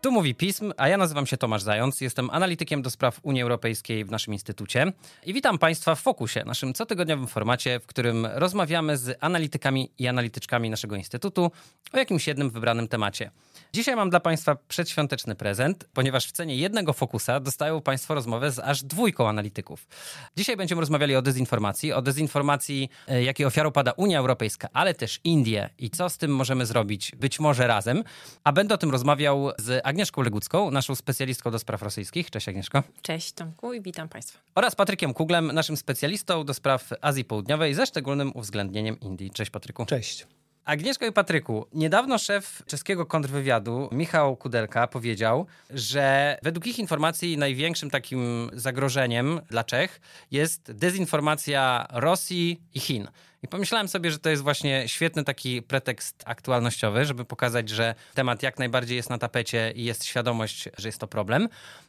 Tu mówi pism, a ja nazywam się Tomasz Zając. Jestem analitykiem do spraw Unii Europejskiej w naszym instytucie. I witam Państwa w Fokusie, naszym cotygodniowym formacie, w którym rozmawiamy z analitykami i analityczkami naszego instytutu o jakimś jednym wybranym temacie. Dzisiaj mam dla Państwa przedświąteczny prezent, ponieważ w cenie jednego fokusa dostają Państwo rozmowę z aż dwójką analityków. Dzisiaj będziemy rozmawiali o dezinformacji, o dezinformacji, e, jakiej ofiarą pada Unia Europejska, ale też Indie i co z tym możemy zrobić, być może razem. A będę o tym rozmawiał z Agnieszką Legucką, naszą specjalistką do spraw rosyjskich. Cześć Agnieszko. Cześć Tomku i witam Państwa. Oraz Patrykiem Kuglem, naszym specjalistą do spraw Azji Południowej ze szczególnym uwzględnieniem Indii. Cześć Patryku. Cześć. Agnieszko i Patryku, niedawno szef czeskiego kontrwywiadu Michał Kudelka powiedział, że według ich informacji największym takim zagrożeniem dla Czech jest dezinformacja Rosji i Chin. I pomyślałem sobie, że to jest właśnie świetny taki pretekst aktualnościowy, żeby pokazać, że temat jak najbardziej jest na tapecie i jest świadomość, że jest to problem.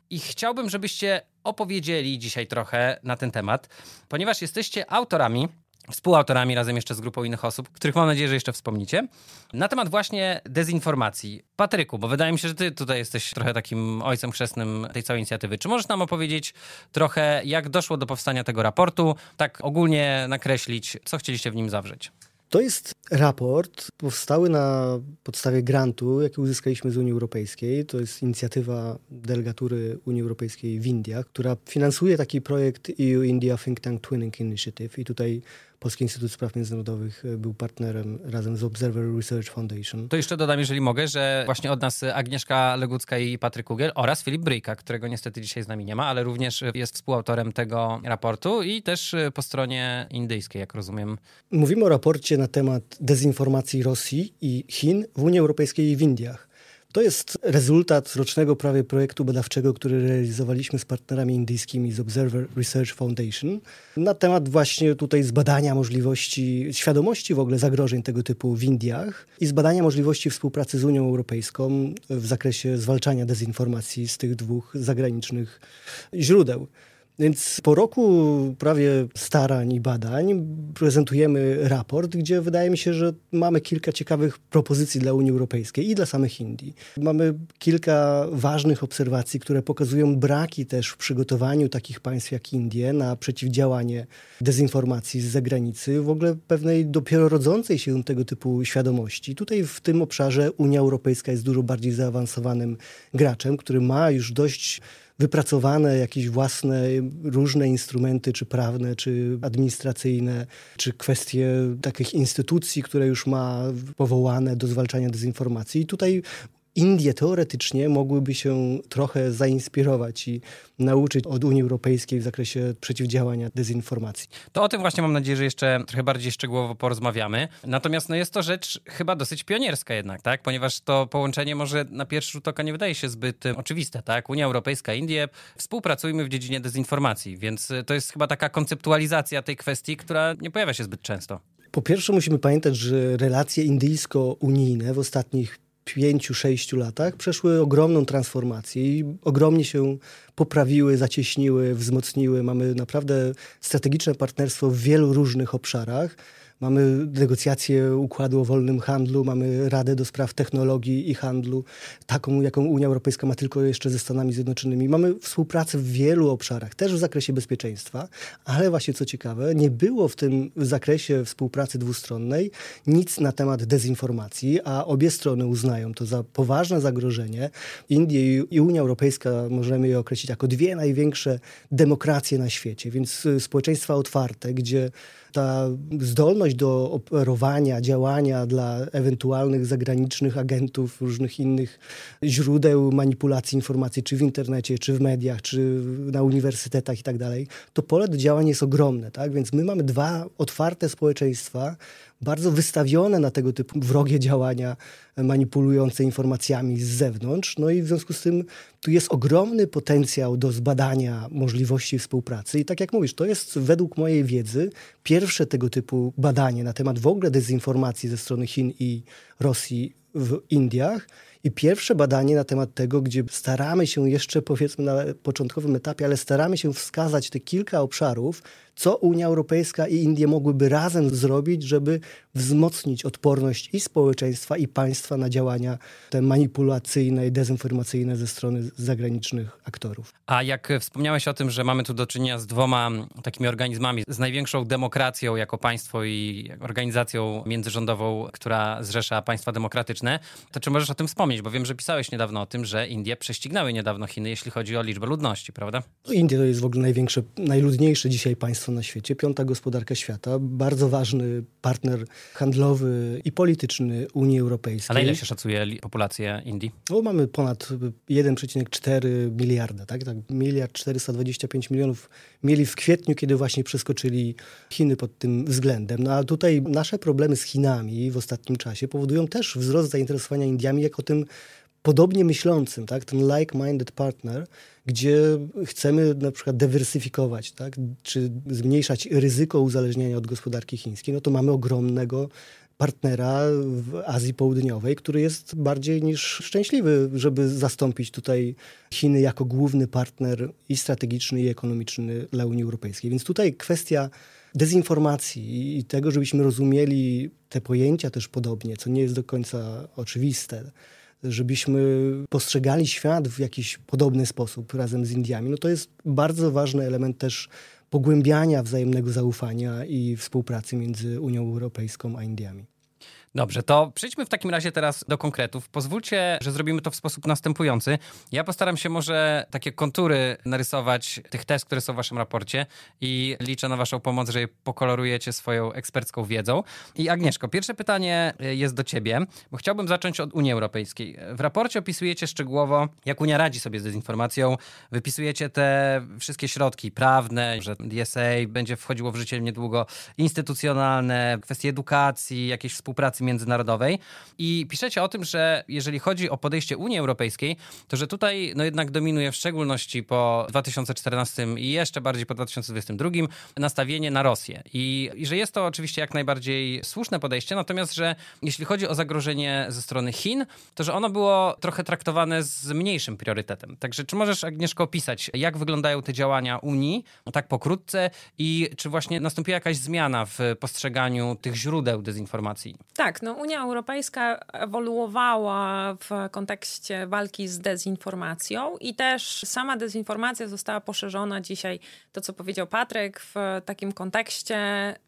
I chciałbym, żebyście opowiedzieli dzisiaj trochę na ten temat, ponieważ jesteście autorami współautorami razem jeszcze z grupą innych osób, których mam nadzieję, że jeszcze wspomnicie, na temat właśnie dezinformacji. Patryku, bo wydaje mi się, że ty tutaj jesteś trochę takim ojcem chrzestnym tej całej inicjatywy. Czy możesz nam opowiedzieć trochę, jak doszło do powstania tego raportu, tak ogólnie nakreślić, co chcieliście w nim zawrzeć? To jest raport powstały na podstawie grantu, jaki uzyskaliśmy z Unii Europejskiej. To jest inicjatywa delegatury Unii Europejskiej w Indiach, która finansuje taki projekt EU India Think Tank Twinning Initiative. I tutaj Polski Instytut Spraw Międzynarodowych e, był partnerem razem z Observer Research Foundation. To jeszcze dodam, jeżeli mogę, że właśnie od nas Agnieszka Legucka i Patryk Kugiel oraz Filip Bryjka, którego niestety dzisiaj z nami nie ma, ale również jest współautorem tego raportu i też e, po stronie indyjskiej, jak rozumiem. Mówimy o raporcie na temat dezinformacji Rosji i Chin w Unii Europejskiej i w Indiach. To jest rezultat rocznego prawie projektu badawczego, który realizowaliśmy z partnerami indyjskimi z Observer Research Foundation na temat właśnie tutaj zbadania możliwości, świadomości w ogóle zagrożeń tego typu w Indiach i zbadania możliwości współpracy z Unią Europejską w zakresie zwalczania dezinformacji z tych dwóch zagranicznych źródeł. Więc po roku prawie starań i badań prezentujemy raport, gdzie wydaje mi się, że mamy kilka ciekawych propozycji dla Unii Europejskiej i dla samych Indii. Mamy kilka ważnych obserwacji, które pokazują braki też w przygotowaniu takich państw jak Indie na przeciwdziałanie dezinformacji z zagranicy, w ogóle pewnej dopiero rodzącej się tego typu świadomości. Tutaj w tym obszarze Unia Europejska jest dużo bardziej zaawansowanym graczem, który ma już dość wypracowane jakieś własne różne instrumenty, czy prawne, czy administracyjne, czy kwestie takich instytucji, które już ma powołane do zwalczania dezinformacji. I tutaj Indie teoretycznie mogłyby się trochę zainspirować i nauczyć od Unii Europejskiej w zakresie przeciwdziałania dezinformacji. To o tym właśnie mam nadzieję, że jeszcze trochę bardziej szczegółowo porozmawiamy. Natomiast no jest to rzecz chyba dosyć pionierska jednak, tak? Ponieważ to połączenie może na pierwszy rzut oka nie wydaje się zbyt oczywiste, tak? Unia Europejska, Indie, współpracujmy w dziedzinie dezinformacji, więc to jest chyba taka konceptualizacja tej kwestii, która nie pojawia się zbyt często. Po pierwsze musimy pamiętać, że relacje indyjsko-unijne w ostatnich pięciu, sześciu latach przeszły ogromną transformację i ogromnie się poprawiły, zacieśniły, wzmocniły. Mamy naprawdę strategiczne partnerstwo w wielu różnych obszarach. Mamy negocjacje układu o wolnym handlu, mamy Radę do Spraw Technologii i Handlu, taką, jaką Unia Europejska ma tylko jeszcze ze Stanami Zjednoczonymi. Mamy współpracę w wielu obszarach, też w zakresie bezpieczeństwa, ale właśnie co ciekawe, nie było w tym zakresie współpracy dwustronnej nic na temat dezinformacji, a obie strony uznają to za poważne zagrożenie. Indie i Unia Europejska możemy je określić jako dwie największe demokracje na świecie, więc y, społeczeństwa otwarte, gdzie ta zdolność do operowania, działania dla ewentualnych zagranicznych agentów, różnych innych źródeł manipulacji informacji, czy w internecie, czy w mediach, czy na uniwersytetach i tak dalej, to pole do działań jest ogromne. Tak? Więc my mamy dwa otwarte społeczeństwa, bardzo wystawione na tego typu wrogie działania manipulujące informacjami z zewnątrz. No i w związku z tym tu jest ogromny potencjał do zbadania możliwości współpracy. I tak jak mówisz, to jest według mojej wiedzy pierwsze tego typu badanie na temat w ogóle dezinformacji ze strony Chin i Rosji w Indiach I pierwsze badanie na temat tego, gdzie staramy się jeszcze, powiedzmy na początkowym etapie, ale staramy się wskazać te kilka obszarów, co Unia Europejska i Indie mogłyby razem zrobić, żeby wzmocnić odporność i społeczeństwa, i państwa na działania te manipulacyjne i dezinformacyjne ze strony zagranicznych aktorów. A jak wspomniałeś o tym, że mamy tu do czynienia z dwoma takimi organizmami, z największą demokracją jako państwo i organizacją międzyrządową, która zrzesza państwa demokratyczne, to czy możesz o tym wspomnieć? Bo wiem, że pisałeś niedawno o tym, że Indie prześcignęły niedawno Chiny, jeśli chodzi o liczbę ludności, prawda? No, Indie to jest w ogóle największe, najludniejsze dzisiaj państwo na świecie, piąta gospodarka świata, bardzo ważny partner handlowy i polityczny Unii Europejskiej. A na ile się szacuje populację Indii? No, mamy ponad 1,4 miliarda, tak? tak? Miliard 425 milionów mieli w kwietniu, kiedy właśnie przeskoczyli Chiny pod tym względem. No a tutaj nasze problemy z Chinami w ostatnim czasie powodują też wzrost zainteresowania Indiami jako tym podobnie myślącym, tak? ten like-minded partner, gdzie chcemy na przykład dywersyfikować, tak? czy zmniejszać ryzyko uzależnienia od gospodarki chińskiej, no to mamy ogromnego partnera w Azji Południowej, który jest bardziej niż szczęśliwy, żeby zastąpić tutaj Chiny jako główny partner i strategiczny, i ekonomiczny dla Unii Europejskiej. Więc tutaj kwestia dezinformacji i tego, żebyśmy rozumieli te pojęcia też podobnie, co nie jest do końca oczywiste, żebyśmy postrzegali świat w jakiś podobny sposób razem z Indiami, no to jest bardzo ważny element też pogłębiania wzajemnego zaufania i współpracy między Unią Europejską a Indiami. Dobrze, to przejdźmy w takim razie teraz do konkretów. Pozwólcie, że zrobimy to w sposób następujący. Ja postaram się może takie kontury narysować tych test, które są w waszym raporcie i liczę na waszą pomoc, że je pokolorujecie swoją ekspercką wiedzą. I Agnieszko, pierwsze pytanie jest do ciebie, bo chciałbym zacząć od Unii Europejskiej. W raporcie opisujecie szczegółowo, jak Unia radzi sobie z dezinformacją. Wypisujecie te wszystkie środki prawne, że DSA będzie wchodziło w życie niedługo, instytucjonalne, kwestie edukacji, jakiejś współpracy międzynarodowej i piszecie o tym, że jeżeli chodzi o podejście Unii Europejskiej, to że tutaj no jednak dominuje w szczególności po 2014 i jeszcze bardziej po 2022 nastawienie na Rosję. I, I że jest to oczywiście jak najbardziej słuszne podejście, natomiast, że jeśli chodzi o zagrożenie ze strony Chin, to że ono było trochę traktowane z mniejszym priorytetem. Także czy możesz, Agnieszko, opisać, jak wyglądają te działania Unii, no tak pokrótce i czy właśnie nastąpiła jakaś zmiana w postrzeganiu tych źródeł dezinformacji? Tak, tak, no Unia Europejska ewoluowała w kontekście walki z dezinformacją i też sama dezinformacja została poszerzona dzisiaj, to co powiedział Patryk, w takim kontekście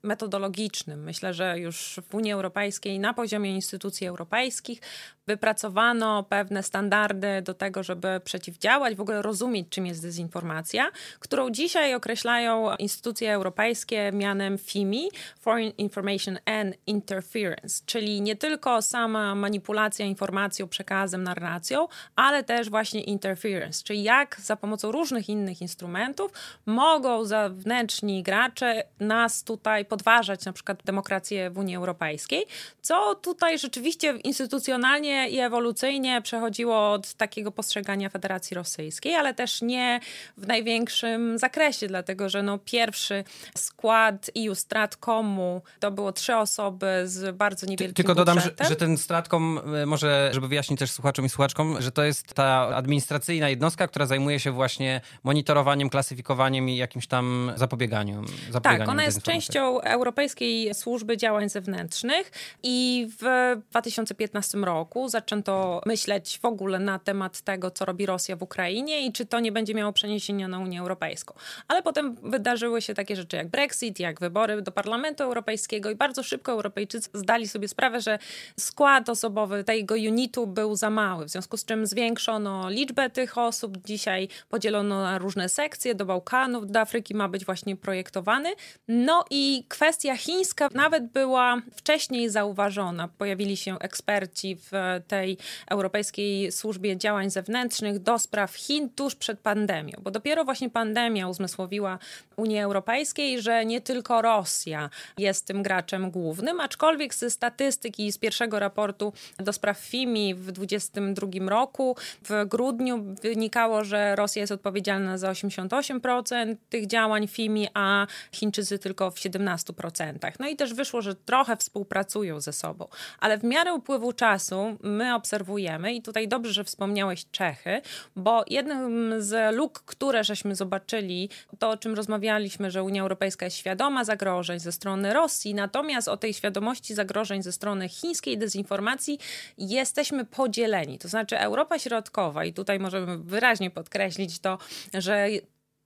metodologicznym. Myślę, że już w Unii Europejskiej na poziomie instytucji europejskich wypracowano pewne standardy do tego, żeby przeciwdziałać, w ogóle rozumieć, czym jest dezinformacja, którą dzisiaj określają instytucje europejskie mianem FIMI, Foreign Information and Interference, czyli nie tylko sama manipulacja informacją, przekazem, narracją, ale też właśnie interference, czyli jak za pomocą różnych innych instrumentów mogą zewnętrzni gracze nas tutaj podważać, na przykład demokrację w Unii Europejskiej, co tutaj rzeczywiście instytucjonalnie i ewolucyjnie przechodziło od takiego postrzegania Federacji Rosyjskiej, ale też nie w największym zakresie, dlatego że no pierwszy skład EU Stratcomu to było trzy osoby z bardzo niewielkim Tylko dodam, że, że, ten Stratcom, e, może żeby wyjaśnić też słuchaczom i słuchaczkom, że to jest ta administracyjna jednostka, która zajmuje się właśnie monitorowaniem, klasyfikowaniem i jakimś tam zapobieganiem. zapobieganiem tak, ona jest częścią Europejskiej Służby Działań Zewnętrznych i w 2015 roku zaczęto myśleć w ogóle na temat tego, co robi Rosja w Ukrainie i czy to nie będzie miało przeniesienia na Unię Europejską. Ale potem wydarzyły się takie rzeczy jak Brexit, jak wybory do Parlamentu Europejskiego i bardzo szybko Europejczycy zdali sobie sprawę, że skład osobowy tego unitu był za mały, w związku z czym zwiększono liczbę tych osób. Dzisiaj podzielono na różne sekcje, do Bałkanów, do Afryki ma być właśnie projektowany. No i kwestia chińska nawet była wcześniej zauważona. Pojawili się eksperci w tej Europejskiej Służbie Działań Zewnętrznych do spraw Chin tuż przed pandemią, bo dopiero właśnie pandemia uzmysłowiła Unii Europejskiej, że nie tylko Rosja jest tym graczem głównym, aczkolwiek ze statystyki statystyki z pierwszego raportu do spraw FIMI w 2022 roku. W grudniu wynikało, że Rosja jest odpowiedzialna za 88% tych działań FIMI, a Chińczycy tylko w 17%. No i też wyszło, że trochę współpracują ze sobą. Ale w miarę upływu czasu my obserwujemy, i tutaj dobrze, że wspomniałeś Czechy, bo jednym z luk, które żeśmy zobaczyli, to o czym rozmawialiśmy, że Unia Europejska jest świadoma zagrożeń ze strony Rosji, natomiast o tej świadomości zagrożeń ze strony chińskiej dezinformacji jesteśmy podzieleni. To znaczy Europa Środkowa, i tutaj możemy wyraźnie podkreślić to, że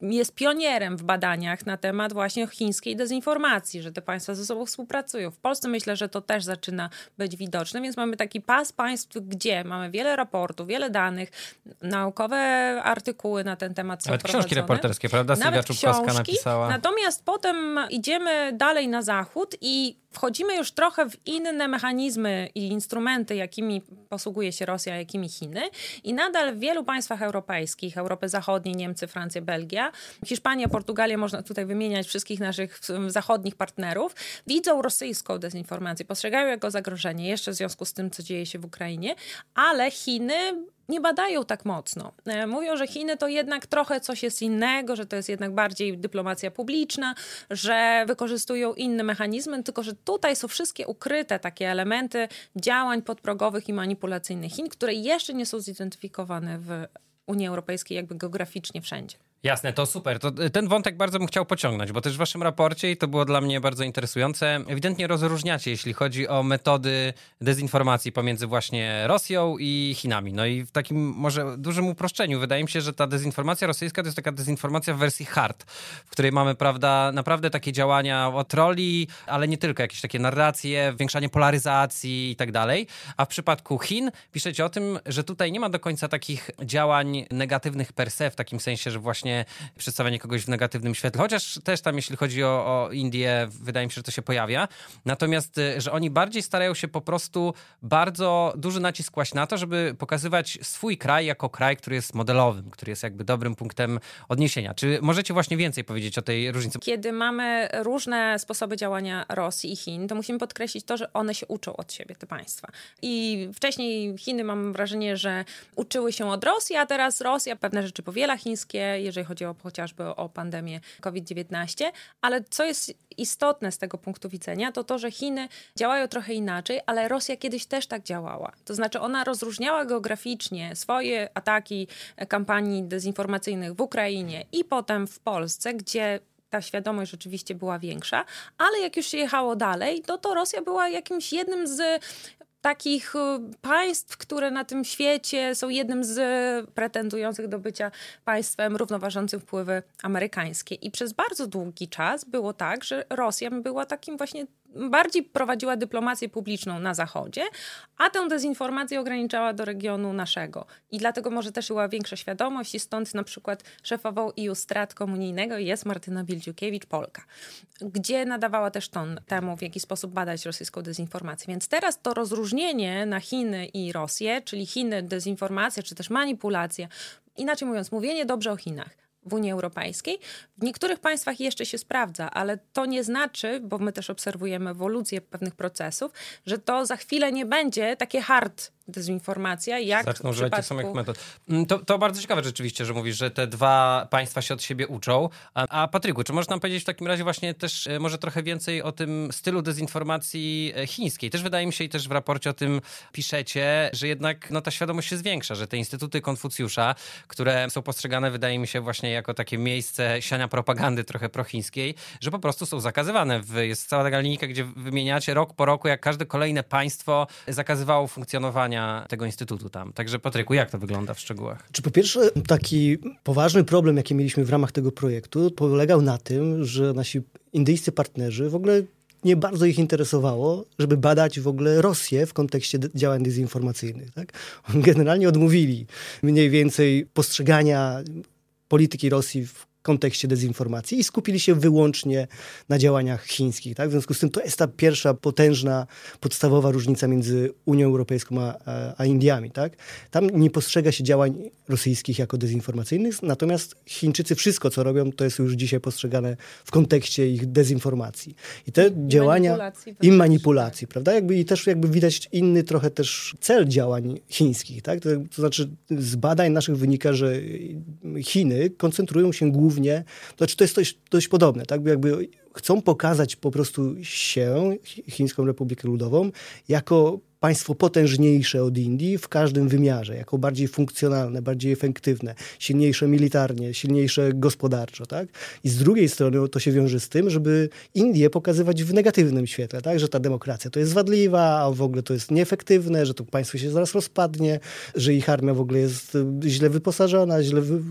jest pionierem w badaniach na temat właśnie chińskiej dezinformacji, że te państwa ze sobą współpracują. W Polsce myślę, że to też zaczyna być widoczne, więc mamy taki pas państw, gdzie mamy wiele raportów, wiele danych, naukowe artykuły na ten temat są Nawet prowadzone. książki reporterskie, prawda? Sylwia Nawet Czubkowska książki. napisała. Natomiast potem idziemy dalej na zachód i wchodzimy już trochę w inne mechanizmy i instrumenty, jakimi posługuje się Rosja, jakimi Chiny. I nadal w wielu państwach europejskich, Europy Zachodniej, Niemcy, Francja, Belgia, Hiszpania, Portugalia, można tutaj wymieniać wszystkich naszych zachodnich partnerów, widzą rosyjską dezinformację, postrzegają jako zagrożenie, jeszcze w związku z tym, co dzieje się w Ukrainie, ale Chiny nie badają tak mocno. E, Mówią, że Chiny to jednak trochę coś jest innego, że to jest jednak bardziej dyplomacja publiczna, że wykorzystują inne mechanizmy, tylko że tutaj są wszystkie ukryte takie elementy działań podprogowych i manipulacyjnych Chin, które jeszcze nie są zidentyfikowane w Unii Europejskiej jakby geograficznie wszędzie. Jasne, to super. To y, ten wątek bardzo bym chciał pociągnąć, bo też w waszym raporcie, i to było dla mnie bardzo interesujące, ewidentnie rozróżniacie, jeśli chodzi o metody dezinformacji pomiędzy właśnie Rosją i Chinami. No i w takim może dużym uproszczeniu, wydaje mi się, że ta dezinformacja rosyjska to jest taka dezinformacja w wersji hard, w której mamy, prawda, naprawdę takie działania o troli, ale nie tylko, jakieś takie narracje, zwiększanie polaryzacji i tak dalej. A w przypadku Chin piszecie o tym, że tutaj nie ma do końca takich działań negatywnych per se, w takim sensie, że właśnie przedstawianie kogoś w negatywnym świetle, chociaż też tam, jeśli chodzi o, o Indię, wydaje mi się, że to się pojawia. Natomiast, y, że oni bardziej starają się po prostu bardzo duży nacisk kłaść na to, żeby pokazywać swój kraj jako kraj, który jest modelowym, który jest jakby dobrym punktem odniesienia. Czy możecie właśnie więcej powiedzieć o tej różnicy? Kiedy mamy różne sposoby działania Rosji i Chin, to musimy podkreślić to, że one się uczą od siebie, te państwa. I wcześniej Chiny, mam wrażenie, że uczyły się od Rosji, a teraz Rosja pewne rzeczy powiela chińskie, jeżeli chodzi o, chociażby o pandemię COVID-19. Ale co jest istotne z tego punktu widzenia, to to, że Chiny działają trochę inaczej, ale Rosja kiedyś też tak działała. To znaczy ona rozróżniała geograficznie swoje ataki kampanii dezinformacyjnych w Ukrainie i potem w Polsce, gdzie ta świadomość rzeczywiście była większa, ale jak już się jechało dalej, to to Rosja była jakimś jednym z takich y, państw, które na tym świecie są jednym z pretendujących do bycia państwem równoważącym wpływy amerykańskie. I przez bardzo długi czas było tak, że Rosja była takim właśnie bardziej prowadziła dyplomację publiczną na Zachodzie, a tę dezinformację ograniczała do regionu naszego. I dlatego może też była większa świadomość i stąd na przykład szefową EU Strat Komunijnego jest Martyna Wildziukiewicz, Polka, gdzie nadawała też ton temu, w jaki sposób badać rosyjską dezinformację. Więc teraz to rozróżnienie na Chiny i Rosję, czyli Chiny, dezinformacja, czy też manipulacja, inaczej mówiąc, mówienie dobrze o Chinach, w Unii Europejskiej. W niektórych państwach jeszcze się sprawdza, ale to nie znaczy, bo my też obserwujemy ewolucję pewnych procesów, że to za chwilę nie będzie takie hard dezinformacja, jak Zaczną używać tych samych metod. Mm, To, to bardzo ciekawe rzeczywiście, że mówisz, że te dwa państwa się od siebie uczą. A, a Patryku, czy możesz nam powiedzieć w takim razie właśnie też e, może trochę więcej o tym stylu dezinformacji e, chińskiej? Też wydaje mi się i też w raporcie o tym piszecie, że jednak no, ta świadomość się zwiększa, że te instytuty Konfucjusza, które są postrzegane wydaje mi się właśnie jako takie miejsce siania propagandy trochę prochińskiej, że po prostu są zakazywane. Jest cała taka linijka, gdzie wymieniacie rok po roku, jak każde kolejne państwo zakazywało funkcjonowania tego instytutu tam. Także Patryku, jak to wygląda w szczegółach? Czy po pierwsze, taki poważny problem, jaki mieliśmy w ramach tego projektu, polegał na tym, że nasi indyjscy partnerzy w ogóle nie bardzo ich interesowało, żeby badać w ogóle Rosję w kontekście działań dezinformacyjnych. Tak? Generalnie odmówili mniej więcej postrzegania polityki Rosji w kontekście dezinformacji i skupili się wyłącznie na działaniach chińskich. Tak? W związku z tym to jest ta pierwsza potężna, podstawowa różnica między Unią Europejską a, a Indiami. Tak? Tam nie postrzega się działań rosyjskich jako dezinformacyjnych, natomiast Chińczycy wszystko, co robią, to jest już dzisiaj postrzegane w kontekście ich dezinformacji. I te I działania manipulacji i manipulacji, prawda? Jakby, I też jakby widać inny trochę też cel działań chińskich. Tak? To, to znaczy z badań naszych wynika, że Chiny koncentrują się głównie, to znaczy to jest dość, dość podobne, tak? Jakby chcą pokazać po prostu się, Chińską Republikę Ludową, jako państwo potężniejsze od Indii w każdym wymiarze, jako bardziej funkcjonalne, bardziej efektywne, silniejsze militarnie, silniejsze gospodarczo, tak? I z drugiej strony to się wiąże z tym, żeby Indię pokazywać w negatywnym świetle, tak? Że ta demokracja to jest wadliwa, a w ogóle to jest nieefektywne, że to państwo się zaraz rozpadnie, że ich armia w ogóle jest źle wyposażona, źle wy...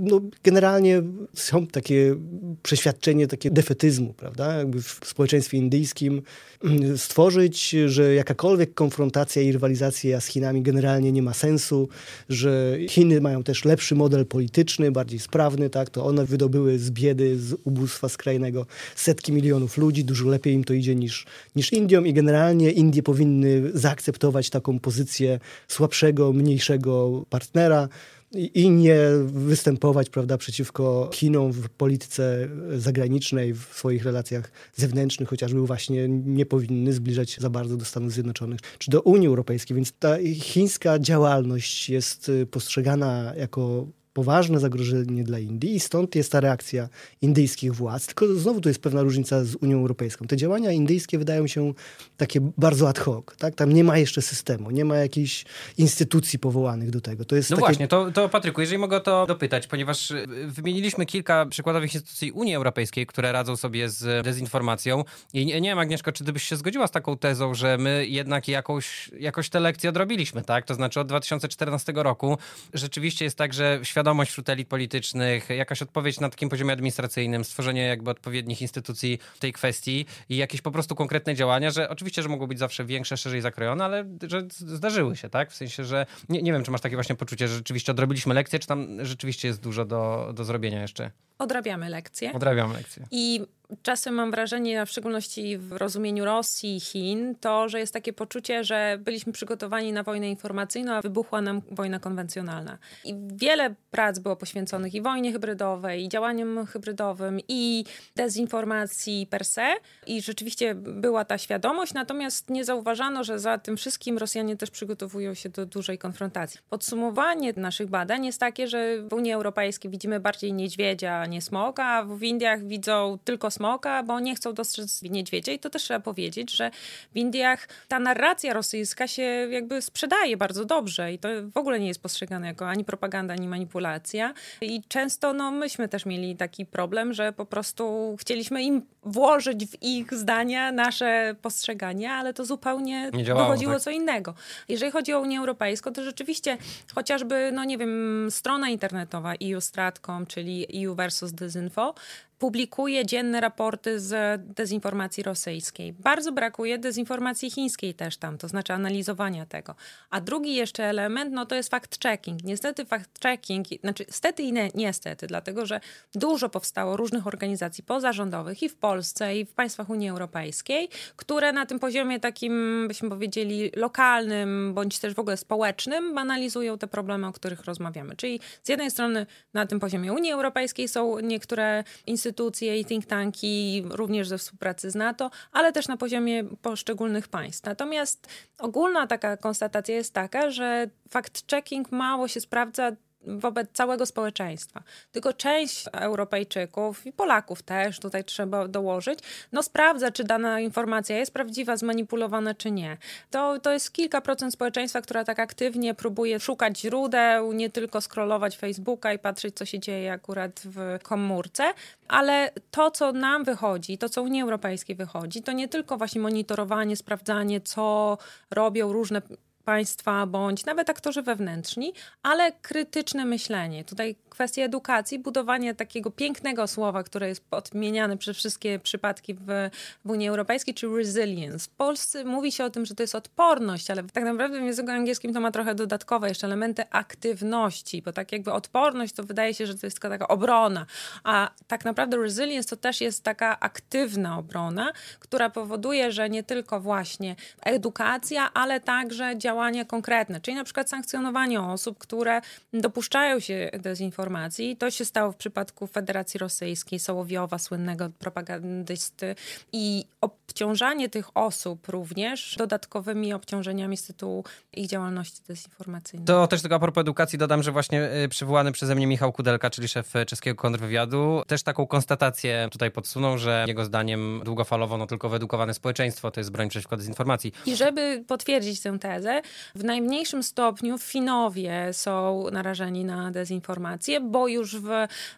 no, generalnie są takie przeświadczenie takie defetyzmu, prawda? Jakby w społeczeństwie indyjskim mm, stworzyć, że jakakolwiek konfrontacja i rywalizacja z Chinami generalnie nie ma sensu, że Chiny mają też lepszy model polityczny, bardziej sprawny, tak, to one wydobyły z biedy, z ubóstwa skrajnego setki milionów ludzi, dużo lepiej im to idzie niż, niż Indiom. I generalnie Indie powinny zaakceptować taką pozycję słabszego, mniejszego partnera, i nie występować prawda, przeciwko Chinom w polityce zagranicznej, w swoich relacjach zewnętrznych, chociażby właśnie nie powinny zbliżać za bardzo do Stanów Zjednoczonych czy do Unii Europejskiej. Więc ta chińska działalność jest postrzegana jako poważne zagrożenie dla Indii i stąd jest ta reakcja indyjskich władz. Tylko znowu tu jest pewna różnica z Unią Europejską. Te działania indyjskie wydają się takie bardzo ad hoc. Tak? Tam nie ma jeszcze systemu, nie ma jakichś instytucji powołanych do tego. To jest no takie... właśnie, to, to Patryku, jeżeli mogę to dopytać, ponieważ y, wymieniliśmy kilka przykładowych instytucji Unii Europejskiej, które radzą sobie z dezinformacją i nie, nie wiem, Agnieszko, czy ty byś się zgodziła z taką tezą, że my jednak jakąś, jakoś te lekcje odrobiliśmy, tak? To znaczy od 2014 roku rzeczywiście jest tak, że świat świadomość wśród elit politycznych, jakaś odpowiedź na takim poziomie administracyjnym, stworzenie jakby odpowiednich instytucji w tej kwestii i jakieś po prostu konkretne działania, że oczywiście, że mogą być zawsze większe, szerzej zakrojone, ale że zdarzyły się, tak? W sensie, że nie, nie wiem, czy masz takie właśnie poczucie, że rzeczywiście odrobiliśmy lekcję, czy tam rzeczywiście jest dużo do, do zrobienia jeszcze? Odrabiamy lekcje. Odrabiamy lekcje. I czasem mam wrażenie, a w szczególności w rozumieniu Rosji i Chin, to, że jest takie poczucie, że byliśmy przygotowani na wojnę informacyjną, a wybuchła nam wojna konwencjonalna. I wiele prac było poświęconych i wojnie hybrydowej, i działaniom hybrydowym, i dezinformacji per se. I rzeczywiście była ta świadomość, natomiast nie zauważano, że za tym wszystkim Rosjanie też przygotowują się do dużej konfrontacji. Podsumowanie naszych badań jest takie, że w Unii Europejskiej widzimy bardziej niedźwiedzia, nie smoka, a w Indiach widzą tylko smoka, bo nie chcą dostrzec niedźwiedzia. I to też trzeba powiedzieć, że w Indiach ta narracja rosyjska się jakby sprzedaje bardzo dobrze i to w ogóle nie jest postrzegane jako ani propaganda, ani manipulacja. I często no, myśmy też mieli taki problem, że po prostu chcieliśmy im włożyć w ich zdania nasze postrzegania, ale to zupełnie nie działało, wychodziło tak. co innego. Jeżeli chodzi o Unię Europejską, to rzeczywiście chociażby, no nie wiem, strona internetowa EU-Stratcom, czyli EU versus Disinfo, publikuje dzienne raporty z dezinformacji rosyjskiej. Bardzo brakuje dezinformacji chińskiej też tam, to znaczy analizowania tego. A drugi jeszcze element, no to jest fact-checking. Niestety fact-checking, znaczy stety i nie, niestety, dlatego że dużo powstało różnych organizacji pozarządowych i w Polsce, i w państwach Unii Europejskiej, które na tym poziomie takim, byśmy powiedzieli, lokalnym, bądź też w ogóle społecznym, analizują te problemy, o których rozmawiamy. Czyli z jednej strony na tym poziomie Unii Europejskiej są niektóre instytucje i think tanki, również ze współpracy z NATO, ale też na poziomie poszczególnych państw. Natomiast ogólna taka konstatacja jest taka, że fact-checking mało się sprawdza wobec całego społeczeństwa. Tylko część Europejczyków i Polaków też, tutaj trzeba dołożyć, no sprawdza, czy dana informacja jest prawdziwa, zmanipulowana, czy nie. To, to jest kilka procent społeczeństwa, która tak aktywnie próbuje szukać źródeł, nie tylko scrollować Facebooka i patrzeć, co się dzieje akurat w komórce, ale to, co nam wychodzi, to, co Unii Europejskiej wychodzi, to nie tylko właśnie monitorowanie, sprawdzanie, co robią różne państwa bądź nawet aktorzy wewnętrzni, ale krytyczne myślenie. Tutaj kwestia edukacji, budowanie takiego pięknego słowa, które jest odmieniane przez wszystkie przypadki w, w Unii Europejskiej, czy resilience. W Polsce mówi się o tym, że to jest odporność, ale tak naprawdę w języku angielskim to ma trochę dodatkowe jeszcze elementy aktywności, bo tak jakby odporność to wydaje się, że to jest tylko taka obrona, a tak naprawdę resilience to też jest taka aktywna obrona, która powoduje, że nie tylko właśnie edukacja, ale także działania konkretne, czyli na przykład sankcjonowanie osób, które dopuszczają się dezinformacji. To się stało w przypadku Federacji Rosyjskiej, Sołowiowa, słynnego propagandysty i obciążanie tych osób również dodatkowymi obciążeniami z tytułu ich działalności dezinformacyjnej. To też tylko a propos edukacji dodam, że właśnie y, przywołany przeze mnie Michał Kudelka, czyli szef czeskiego kontrwywiadu, też taką konstatację tutaj podsunął, że jego zdaniem długofalowo no tylko wyedukowane społeczeństwo to jest broń przeciwko dezinformacji. I żeby potwierdzić tę tezę, w najmniejszym stopniu Finowie są narażeni na dezinformację, bo już w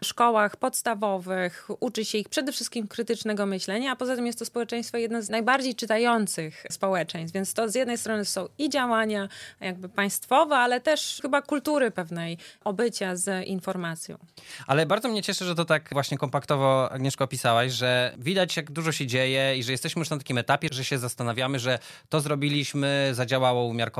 szkołach podstawowych uczy się ich przede wszystkim krytycznego myślenia, a poza tym jest to społeczeństwo jedno z najbardziej czytających społeczeństw, więc to z jednej strony są i działania jakby państwowe, ale też chyba kultury pewnej obycia z informacją. Ale bardzo mnie cieszy, że to tak właśnie kompaktowo Agnieszko opisałaś, że widać jak dużo się dzieje i że jesteśmy już na takim etapie, że się zastanawiamy, że to zrobiliśmy, zadziałało umiarkowanie,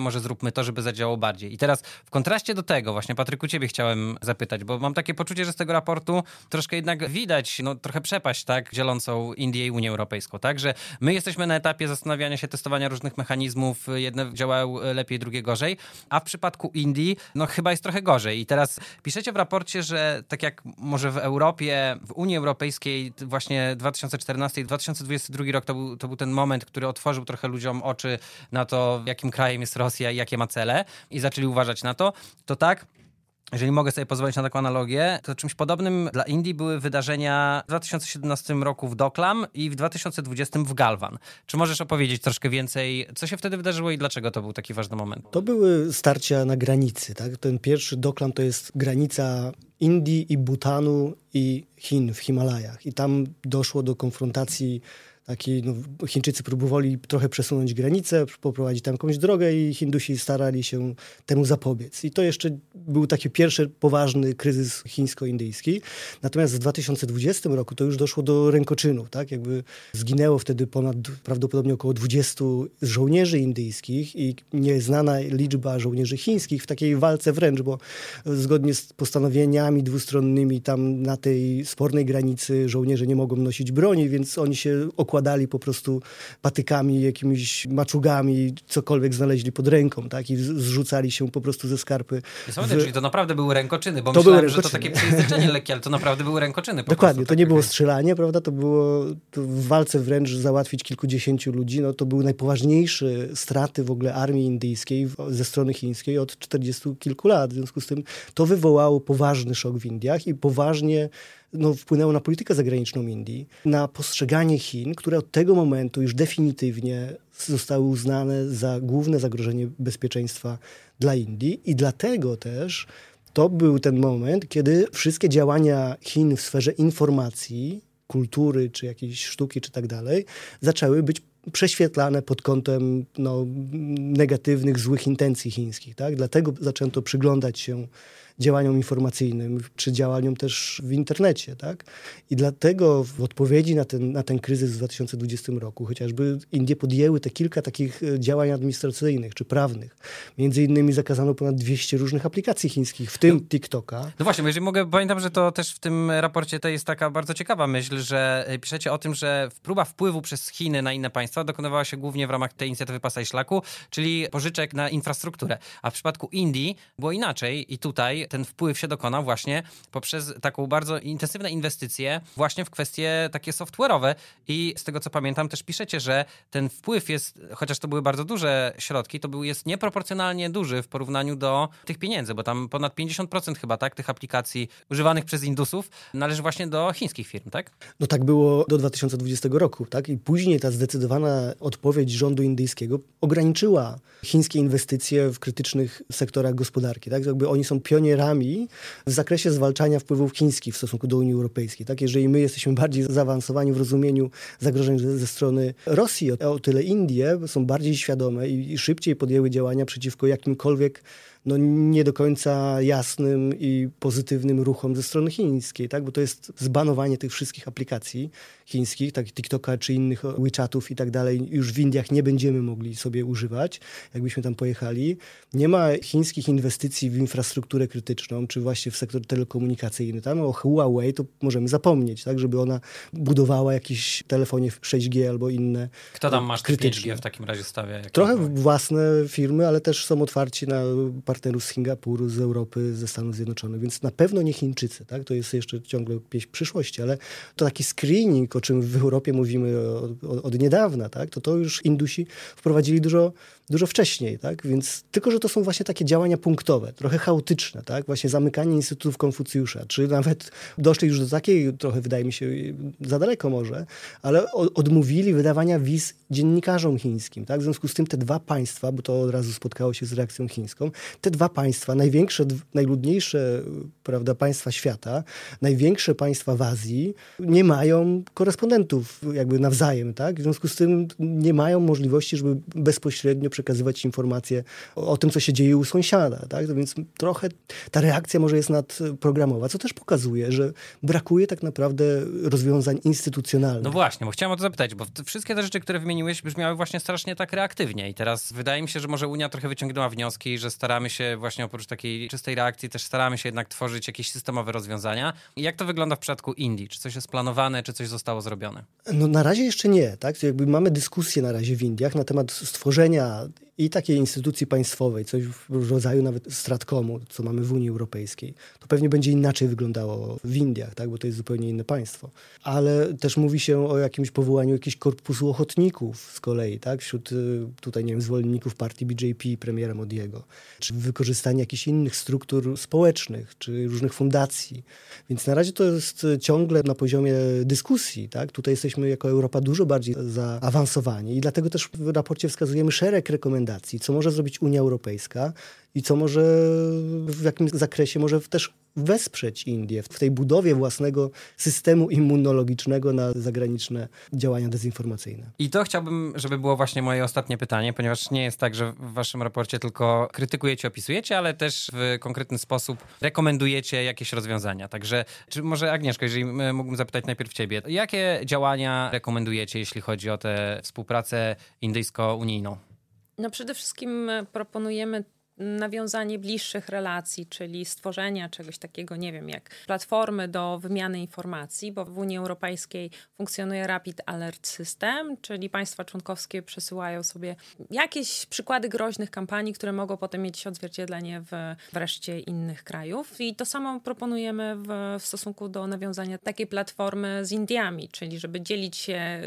może zróbmy to, żeby zadziałało bardziej. I teraz w kontraście do tego właśnie Patryku ciebie chciałem zapytać, bo mam takie poczucie, że z tego raportu troszkę jednak widać, no trochę przepaść, tak, dzielącą Indię i Unię Europejską, tak, że my jesteśmy na etapie zastanawiania się, testowania różnych mechanizmów, jedne działają lepiej, drugie gorzej, a w przypadku Indii, no chyba jest trochę gorzej. I teraz piszecie w raporcie, że tak jak może w Europie, w Unii Europejskiej właśnie 2014 i 2022 rok to był, to był ten moment, który otworzył trochę ludziom oczy na to, jakim krajem jest Rosja i jakie ma cele i zaczęli uważać na to, to tak, jeżeli mogę sobie pozwolić na taką analogię, to czymś podobnym dla Indii były wydarzenia w 2017 roku w Doklam i w 2020 w Galwan. Czy możesz opowiedzieć troszkę więcej, co się wtedy wydarzyło i dlaczego to był taki ważny moment? To były starcia na granicy. Tak? Ten pierwszy Doklam to jest granica Indii i Butanu i Chin w Himalajach. I tam doszło do konfrontacji taki, no, Chińczycy próbowali trochę przesunąć granicę, poprowadzić tam jakąś drogę i Hindusi starali się temu zapobiec. I to jeszcze był taki pierwszy poważny kryzys chińsko-indyjski. Natomiast w 2020 roku to już doszło do rękoczynów, tak? Jakby zginęło wtedy ponad prawdopodobnie około 20 żołnierzy indyjskich i nieznana liczba żołnierzy chińskich w takiej walce wręcz, bo zgodnie z postanowieniami dwustronnymi tam na tej spornej granicy żołnierze nie mogą nosić broni, więc oni się okładali okładali po prostu patykami, jakimiś maczugami, cokolwiek znaleźli pod ręką, tak? I zrzucali się po prostu ze skarpy. W... Czyli to naprawdę były rękoczyny, bo to myślałem, były że to takie przejęzyczenie lekkie, ale to naprawdę były rękoczyny. Dokładnie, prostu, to tak nie było strzelanie, prawda? To było to w walce wręcz załatwić kilkudziesięciu ludzi. No, to były najpoważniejsze straty w ogóle armii indyjskiej ze strony chińskiej od 40 kilku lat. W związku z tym to wywołało poważny szok w Indiach i poważnie no, wpłynęło na politykę zagraniczną Indii, na postrzeganie Chin, które od tego momentu już definitywnie zostały uznane za główne zagrożenie bezpieczeństwa dla Indii i dlatego też to był ten moment, kiedy wszystkie działania Chin w sferze informacji, kultury, czy jakiejś sztuki, czy tak dalej, zaczęły być prześwietlane pod kątem no, negatywnych, złych intencji chińskich. Tak? Dlatego zaczęto przyglądać się działaniom informacyjnym, czy działaniom też w internecie. Tak? I dlatego w odpowiedzi na ten, na ten kryzys w 2020 roku chociażby Indie podjęły te kilka takich e, działań administracyjnych czy prawnych. Między innymi zakazano ponad 200 różnych aplikacji chińskich, w tym no, TikToka. No właśnie, jeżeli mogę, pamiętam, że to też w tym raporcie to jest taka bardzo ciekawa myśl, że e, piszecie o tym, że próba wpływu przez Chiny na inne państwa dokonywała się głównie w ramach tej inicjatywy Pasa i Szlaku, czyli pożyczek na infrastrukturę. A w przypadku Indii było inaczej i tutaj ten wpływ się dokonał właśnie poprzez taką bardzo intensywne inwestycje właśnie w kwestie takie software'owe i z tego co pamiętam też piszecie, że ten wpływ jest, chociaż to były bardzo duże środki, to był jest nieproporcjonalnie duży w porównaniu do tych pieniędzy, bo tam ponad 50% chyba, tak, tych aplikacji używanych przez Indusów należy właśnie do chińskich firm, tak? No tak było do 2020 roku, tak? I później ta zdecydowana odpowiedź rządu indyjskiego ograniczyła chińskie inwestycje w krytycznych sektorach gospodarki, tak? Jakby oni są pionierami w zakresie zwalczania wpływów chińskich w stosunku do Unii Europejskiej. Tak? Jeżeli my jesteśmy bardziej zaawansowani w rozumieniu zagrożeń ze, ze strony Rosji, o, o tyle Indie są bardziej świadome i, i szybciej podjęły działania przeciwko jakimkolwiek no, nie do końca jasnym i pozytywnym ruchom ze strony chińskiej, tak? bo to jest zbanowanie tych wszystkich aplikacji chińskich, tak TikToka czy innych WeChatów i tak dalej, już w Indiach nie będziemy mogli sobie używać, jakbyśmy tam pojechali. Nie ma chińskich inwestycji w infrastrukturę krytyczną, czy właśnie w sektor telekomunikacyjny. Tam o Huawei to możemy zapomnieć, tak, żeby ona budowała jakieś telefonie 6G albo inne Kto tam masz krytyczne. 5G w takim razie stawia? Trochę własne firmy, ale też są otwarci na partnerów z Singapuru, z Europy, ze Stanów Zjednoczonych, więc na pewno nie Chińczycy, tak? To jest jeszcze ciągle pieśń przyszłości, ale to taki screening, o czym w Europie mówimy od, od niedawna, tak? To to już Indusi wprowadzili dużo, dużo wcześniej, tak? Więc tylko, że to są właśnie takie działania punktowe, trochę chaotyczne, tak? Właśnie zamykanie instytutów Konfucjusza, czy nawet doszli już do takiej, trochę wydaje mi się za daleko może, ale odmówili wydawania wiz dziennikarzom chińskim, tak? W związku z tym te dwa państwa, bo to od razu spotkało się z reakcją chińską, te dwa państwa, największe, najludniejsze, prawda, państwa świata, największe państwa w Azji, nie mają korespondentów jakby nawzajem, tak? W związku z tym nie mają możliwości, żeby bezpośrednio przekazywać informacje o, o tym, co się dzieje u sąsiada, tak? Więc trochę ta reakcja może jest nadprogramowa, co też pokazuje, że brakuje tak naprawdę rozwiązań instytucjonalnych. No właśnie, bo chciałem o to zapytać, bo wszystkie te rzeczy, które wymieniłeś, brzmiały właśnie strasznie tak reaktywnie i teraz wydaje mi się, że może Unia trochę wyciągnęła wnioski, że staramy się właśnie oprócz takiej czystej reakcji też staramy się jednak tworzyć jakieś systemowe rozwiązania. Jak to wygląda w przypadku Indii? Czy coś jest planowane, czy coś zostało zrobione? No na razie jeszcze nie, tak? Jakby mamy dyskusję na razie w Indiach na temat stworzenia i takiej instytucji państwowej, coś w rodzaju nawet stratkomu, co mamy w Unii Europejskiej, to pewnie będzie inaczej wyglądało w Indiach, tak? bo to jest zupełnie inne państwo. Ale też mówi się o jakimś powołaniu jakiegoś korpusu ochotników z kolei, tak? wśród y, tutaj, nie wiem, zwolenników partii BJP, premiera Modiego, czy wykorzystanie jakichś innych struktur społecznych, czy różnych fundacji. Więc na razie to jest ciągle na poziomie dyskusji. Tak? Tutaj jesteśmy jako Europa dużo bardziej zaawansowani i dlatego też w raporcie wskazujemy szereg rekomendacji, rekomendacji, co może zrobić Unia Europejska i co może w jakim zakresie może też wesprzeć Indię w tej budowie własnego systemu immunologicznego na zagraniczne działania dezinformacyjne. I to chciałbym, żeby było właśnie moje ostatnie pytanie, ponieważ nie jest tak, że w waszym raporcie tylko krytykujecie, opisujecie, ale też w konkretny sposób rekomendujecie jakieś rozwiązania. Także, czy może Agnieszka, jeżeli mógłbym zapytać najpierw ciebie, jakie działania rekomendujecie, jeśli chodzi o tę współpracę indyjsko-unijną? No przede wszystkim e, proponujemy nawiązanie bliższych relacji, czyli stworzenia czegoś takiego, nie wiem, jak platformy do wymiany informacji, bo w Unii Europejskiej funkcjonuje Rapid Alert System, czyli państwa członkowskie przesyłają sobie jakieś przykłady groźnych kampanii, które mogą potem mieć odzwierciedlenie w wreszcie innych krajów. I to samo proponujemy w, w stosunku do nawiązania takiej platformy z Indiami, czyli żeby dzielić się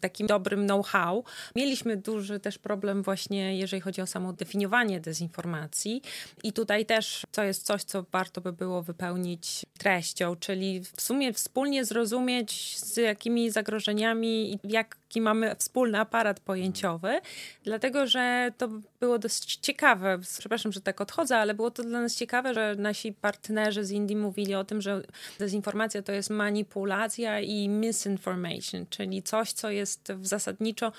takim dobrym know-how. Mieliśmy duży też problem właśnie, jeżeli chodzi o samo definiowanie dezinformacji, informacji. I tutaj też to jest coś, co warto by było wypełnić treścią, czyli w sumie wspólnie zrozumieć, z jakimi zagrożeniami i jaki mamy wspólny aparat pojęciowy, dlatego że to było dość ciekawe. Przepraszam, że tak odchodzę, ale było to dla nas ciekawe, że nasi partnerzy z Indii mówili o tym, że dezinformacja to jest manipulacja i misinformation, czyli coś, co jest w zasadniczo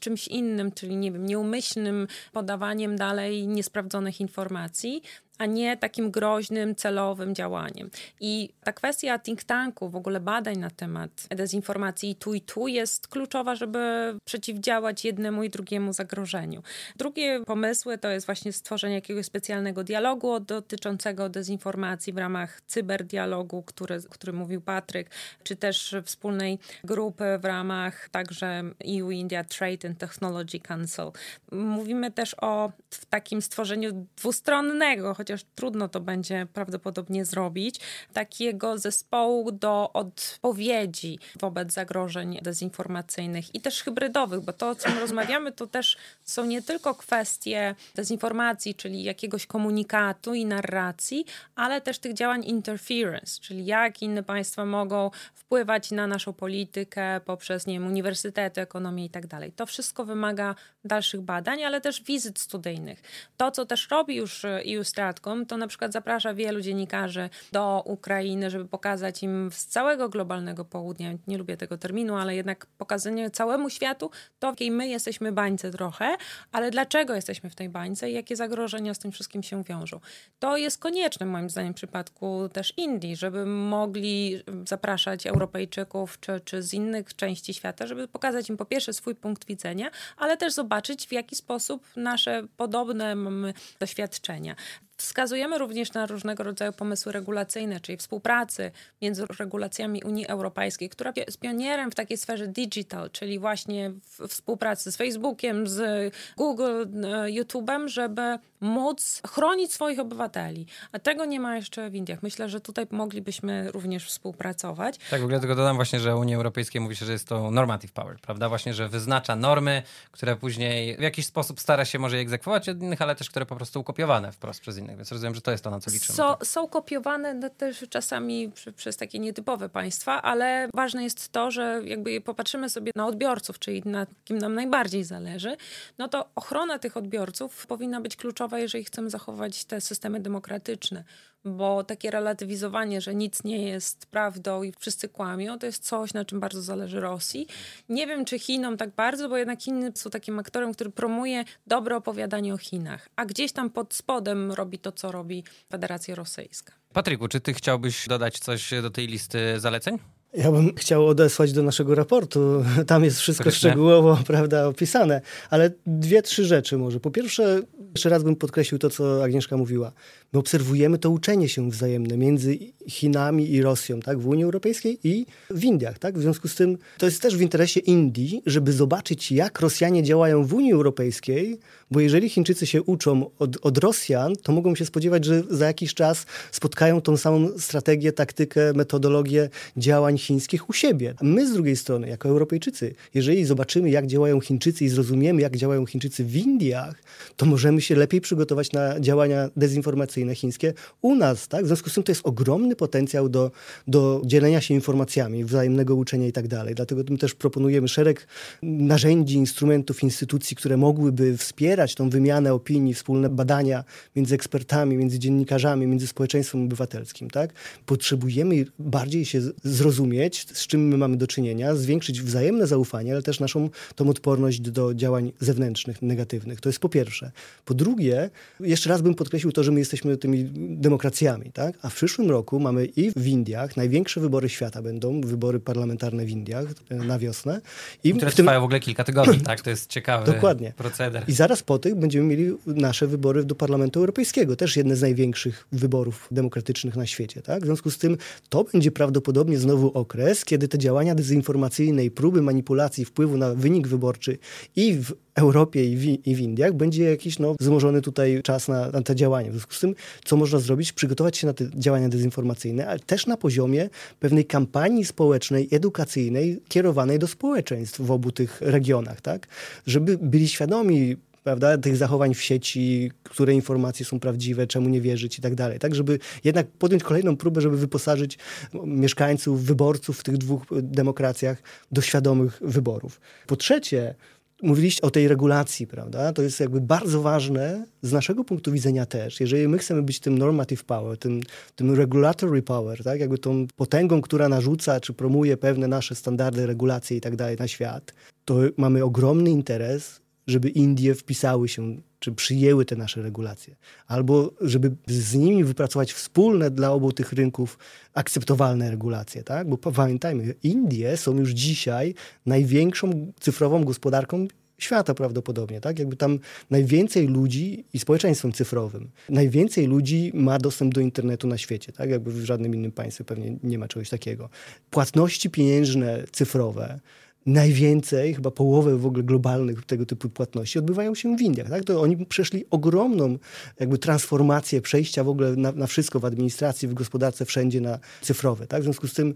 czymś innym, czyli nie wiem, nieumyślnym podawaniem dalej niesprawdzonych informacji, a nie takim groźnym, celowym działaniem. I ta kwestia think tanku, w ogóle badań na temat dezinformacji tu i tu jest kluczowa, żeby przeciwdziałać jednemu i drugiemu zagrożeniu. Drugie pomysły to jest właśnie stworzenie jakiegoś specjalnego dialogu dotyczącego dezinformacji w ramach cyberdialogu, który, mówił Patryk, czy też wspólnej grupy w ramach także EU-India Trade and Technology Council. Mówimy też o takim stworzeniu dwustronnego, chociaż trudno to będzie prawdopodobnie zrobić, takiego zespołu do odpowiedzi wobec zagrożeń dezinformacyjnych i też hybrydowych, bo to, o czym rozmawiamy, to też są nie tylko kwestie dezinformacji, czyli jakiegoś komunikatu i narracji, ale też tych działań interference, czyli jak inne państwa mogą wpływać na naszą politykę poprzez, nie wiem, uniwersytety, ekonomię i tak dalej. To wszystko wymaga dalszych badań, ale też wizyt studyjnych. To, co też robi już EU to na przykład zaprasza wielu dziennikarzy do Ukrainy, żeby pokazać im z całego globalnego południa, nie lubię tego terminu, ale jednak pokazanie całemu światu to, w jakiej my jesteśmy bańce trochę, ale dlaczego jesteśmy w tej bańce i jakie zagrożenia z tym wszystkim się wiążą. To jest konieczne moim zdaniem w przypadku też Indii, żeby mogli zapraszać Europejczyków czy, czy z innych części świata, żeby pokazać im po pierwsze swój punkt widzenia, ale też zobaczyć w jaki sposób nasze podobne mamy doświadczenia. Wskazujemy również na różnego rodzaju pomysły regulacyjne, czyli współpracy między regulacjami Unii Europejskiej, która jest pionierem w takiej sferze digital, czyli właśnie współpracy z Facebookiem, z Google, e, YouTube'em, żeby móc chronić swoich obywateli. A tego nie ma jeszcze w Indiach. Myślę, że tutaj moglibyśmy również współpracować. Tak, w ogóle tylko dodam właśnie, że Unii Europejskiej mówi się, że jest to normative power, prawda? Właśnie, że wyznacza normy, które później w jakiś sposób stara się może je egzekwować od innych, ale też które po prostu ukopiowane wprost przez innych, więc rozumiem, że to jest to, na co liczymy. So, są kopiowane no, też czasami przy, przez takie nietypowe państwa, ale ważne jest to, że jakby popatrzymy sobie na odbiorców, czyli na kim nam najbardziej zależy, no to ochrona tych odbiorców powinna być kluczowa, jeżeli chcemy zachować te systemy demokratyczne bo takie relatywizowanie, że nic nie jest prawdą i wszyscy kłamią, to jest coś, na czym bardzo zależy Rosji. Nie wiem, czy Chinom tak bardzo, bo jednak Chiny są takim aktorem, który promuje dobre opowiadanie o Chinach, a gdzieś tam pod spodem robi to, co robi Federacja Rosyjska. Patryku, czy ty chciałbyś dodać coś do tej listy zaleceń? Ja bym chciał odesłać do naszego raportu. Tam jest wszystko szczegółowo prawda, opisane. Ale dwie, trzy rzeczy może. Po pierwsze, jeszcze raz bym podkreślił to, co Agnieszka mówiła. My obserwujemy to uczenie się wzajemne między Chinami i Rosją, tak, w Unii Europejskiej i w Indiach, tak. W związku z tym to jest też w interesie Indii, żeby zobaczyć, jak Rosjanie działają w Unii Europejskiej, bo jeżeli Chińczycy się uczą od, od Rosjan, to mogą się spodziewać, że za jakiś czas spotkają tą samą strategię, taktykę, metodologię działań chińskich u siebie. A my z drugiej strony, jako Europejczycy, jeżeli zobaczymy, jak działają Chińczycy i zrozumiemy, jak działają Chińczycy w Indiach, to możemy się lepiej przygotować na działania dezinformacyjne chińskie u nas. Tak? W związku z tym to jest ogromny potencjał do, do dzielenia się informacjami, wzajemnego uczenia i tak dalej. Dlatego my też proponujemy szereg narzędzi, instrumentów, instytucji, które mogłyby wspierać tą wymianę opinii, wspólne badania między ekspertami, między dziennikarzami, między społeczeństwem obywatelskim. Tak? Potrzebujemy bardziej się zrozumieć, z czym my mamy do czynienia, zwiększyć wzajemne zaufanie, ale też naszą tą odporność do działań zewnętrznych, negatywnych. To jest po pierwsze. Po drugie, jeszcze raz bym podkreślił to, że my jesteśmy tymi demokracjami, tak? A w przyszłym roku mamy i w Indiach, największe wybory świata będą, wybory parlamentarne w Indiach e, na wiosnę. I Które w tym... trwają w ogóle kilka tygodni, tak? To jest ciekawy Dokładnie. proceder. I zaraz po tych będziemy mieli nasze wybory do Parlamentu Europejskiego, też jedne z największych wyborów demokratycznych na świecie, tak? W związku z tym to będzie prawdopodobnie znowu okres, kiedy te działania dezinformacyjne i próby manipulacji wpływu na wynik wyborczy i w Europie i w, i w Indiach będzie jakiś no, wzmożony tutaj czas na, na te działania. W związku z tym, co można zrobić? Przygotować się na te działania dezinformacyjne, ale też na poziomie pewnej kampanii społecznej, edukacyjnej, kierowanej do społeczeństw w obu tych regionach, tak? Żeby byli świadomi prawda, tych zachowań w sieci, które informacje są prawdziwe, czemu nie wierzyć i tak dalej. Tak, żeby jednak podjąć kolejną próbę, żeby wyposażyć mieszkańców, wyborców w tych dwóch demokracjach do świadomych wyborów. Po trzecie, Mówiliście o tej regulacji, prawda? To jest jakby bardzo ważne z naszego punktu widzenia też. Jeżeli my chcemy być tym normative power, tym, tym regulatory power, tak? Jakby tą potęgą, która narzuca czy promuje pewne nasze standardy, regulacje i tak dalej na świat, to mamy ogromny interes, żeby Indie wpisały się czy przyjęły te nasze regulacje, albo żeby z nimi wypracować wspólne dla obu tych rynków akceptowalne regulacje, tak? Bo pamiętajmy, Indie są już dzisiaj największą cyfrową gospodarką świata prawdopodobnie, tak? Jakby tam najwięcej ludzi i społeczeństwem cyfrowym, najwięcej ludzi ma dostęp do internetu na świecie, tak? Jakby w żadnym innym państwie pewnie nie ma czegoś takiego. Płatności pieniężne cyfrowe, najwięcej, chyba połowę w ogóle globalnych tego typu płatności odbywają się w Indiach. Tak? To oni przeszli ogromną jakby transformację przejścia w ogóle na, na wszystko w administracji, w gospodarce, wszędzie na cyfrowe. Tak? W związku z tym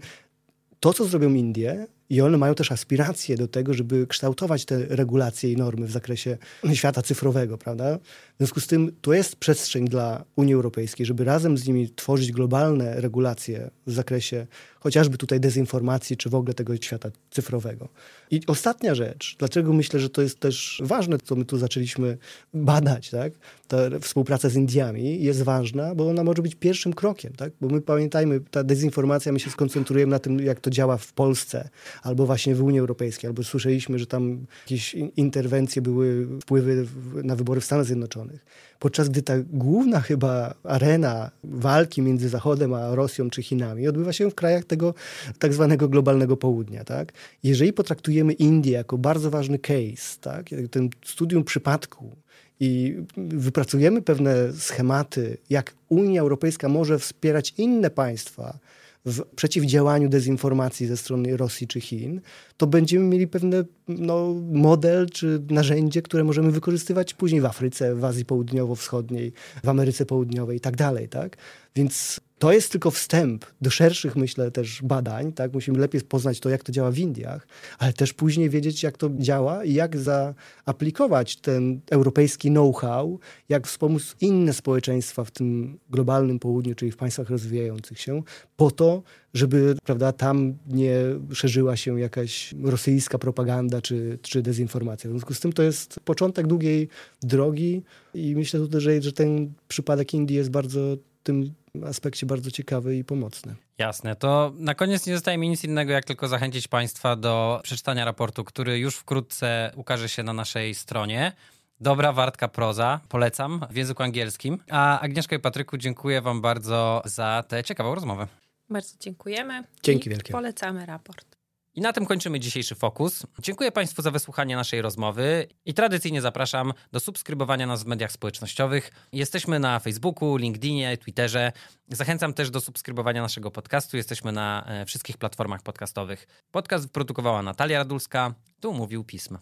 to, co zrobią Indie, I one mają też aspiracje do tego, żeby kształtować te regulacje i normy w zakresie świata cyfrowego, prawda? W związku z tym to jest przestrzeń dla Unii Europejskiej, żeby razem z nimi tworzyć globalne regulacje w zakresie chociażby tutaj dezinformacji, czy w ogóle tego świata cyfrowego. I ostatnia rzecz, dlaczego myślę, że to jest też ważne, co my tu zaczęliśmy badać, tak? Ta współpraca z Indiami jest ważna, bo ona może być pierwszym krokiem, tak? Bo my pamiętajmy, ta dezinformacja, my się skoncentrujemy na tym, jak to działa w Polsce, albo właśnie w Unii Europejskiej, albo słyszeliśmy, że tam jakieś interwencje były, wpływy na wybory w Stanach Zjednoczonych podczas gdy ta główna chyba arena walki między Zachodem a Rosją czy Chinami odbywa się w krajach tego tak zwanego globalnego południa. Tak? Jeżeli potraktujemy Indię jako bardzo ważny case, tak? ten studium przypadku, i wypracujemy pewne schematy, jak Unia Europejska może wspierać inne państwa w przeciwdziałaniu dezinformacji ze strony Rosji czy Chin, to będziemy mieli pewne no, model czy narzędzie, które możemy wykorzystywać później w Afryce, w Azji Południowo-Wschodniej, w Ameryce Południowej i tak dalej. Tak? Więc to jest tylko wstęp do szerszych, myślę, też badań. Tak? Musimy lepiej poznać to, jak to działa w Indiach, ale też później wiedzieć, jak to działa i jak zaaplikować ten europejski know-how, jak wspomóc inne społeczeństwa w tym globalnym południu, czyli w państwach rozwijających się, po to, żeby prawda, tam nie szerzyła się jakaś rosyjska propaganda czy, czy dezinformacja. W związku z tym to jest początek długiej drogi i myślę tutaj, że, że ten przypadek Indii jest bardzo tym aspekcie bardzo ciekawy i pomocny. Jasne, to na koniec nie zostaje mi nic innego, jak tylko zachęcić Państwa do przeczytania raportu, który już wkrótce ukaże się na naszej stronie. Dobra, wartka proza, polecam w języku angielskim. A Agnieszka i Patryku, dziękuję Wam bardzo za tę ciekawą rozmowę. Bardzo dziękujemy. Dzięki wielkie. Polecamy raport. I na tym kończymy dzisiejszy fokus. Dziękuję Państwu za wysłuchanie naszej rozmowy i tradycyjnie zapraszam do subskrybowania nas w mediach społecznościowych. Jesteśmy na Facebooku, LinkedInie, Twitterze. Zachęcam też do subskrybowania naszego podcastu. Jesteśmy na e, wszystkich platformach podcastowych. Podcast wyprodukowała Natalia Radulska. Tu mówił Pism.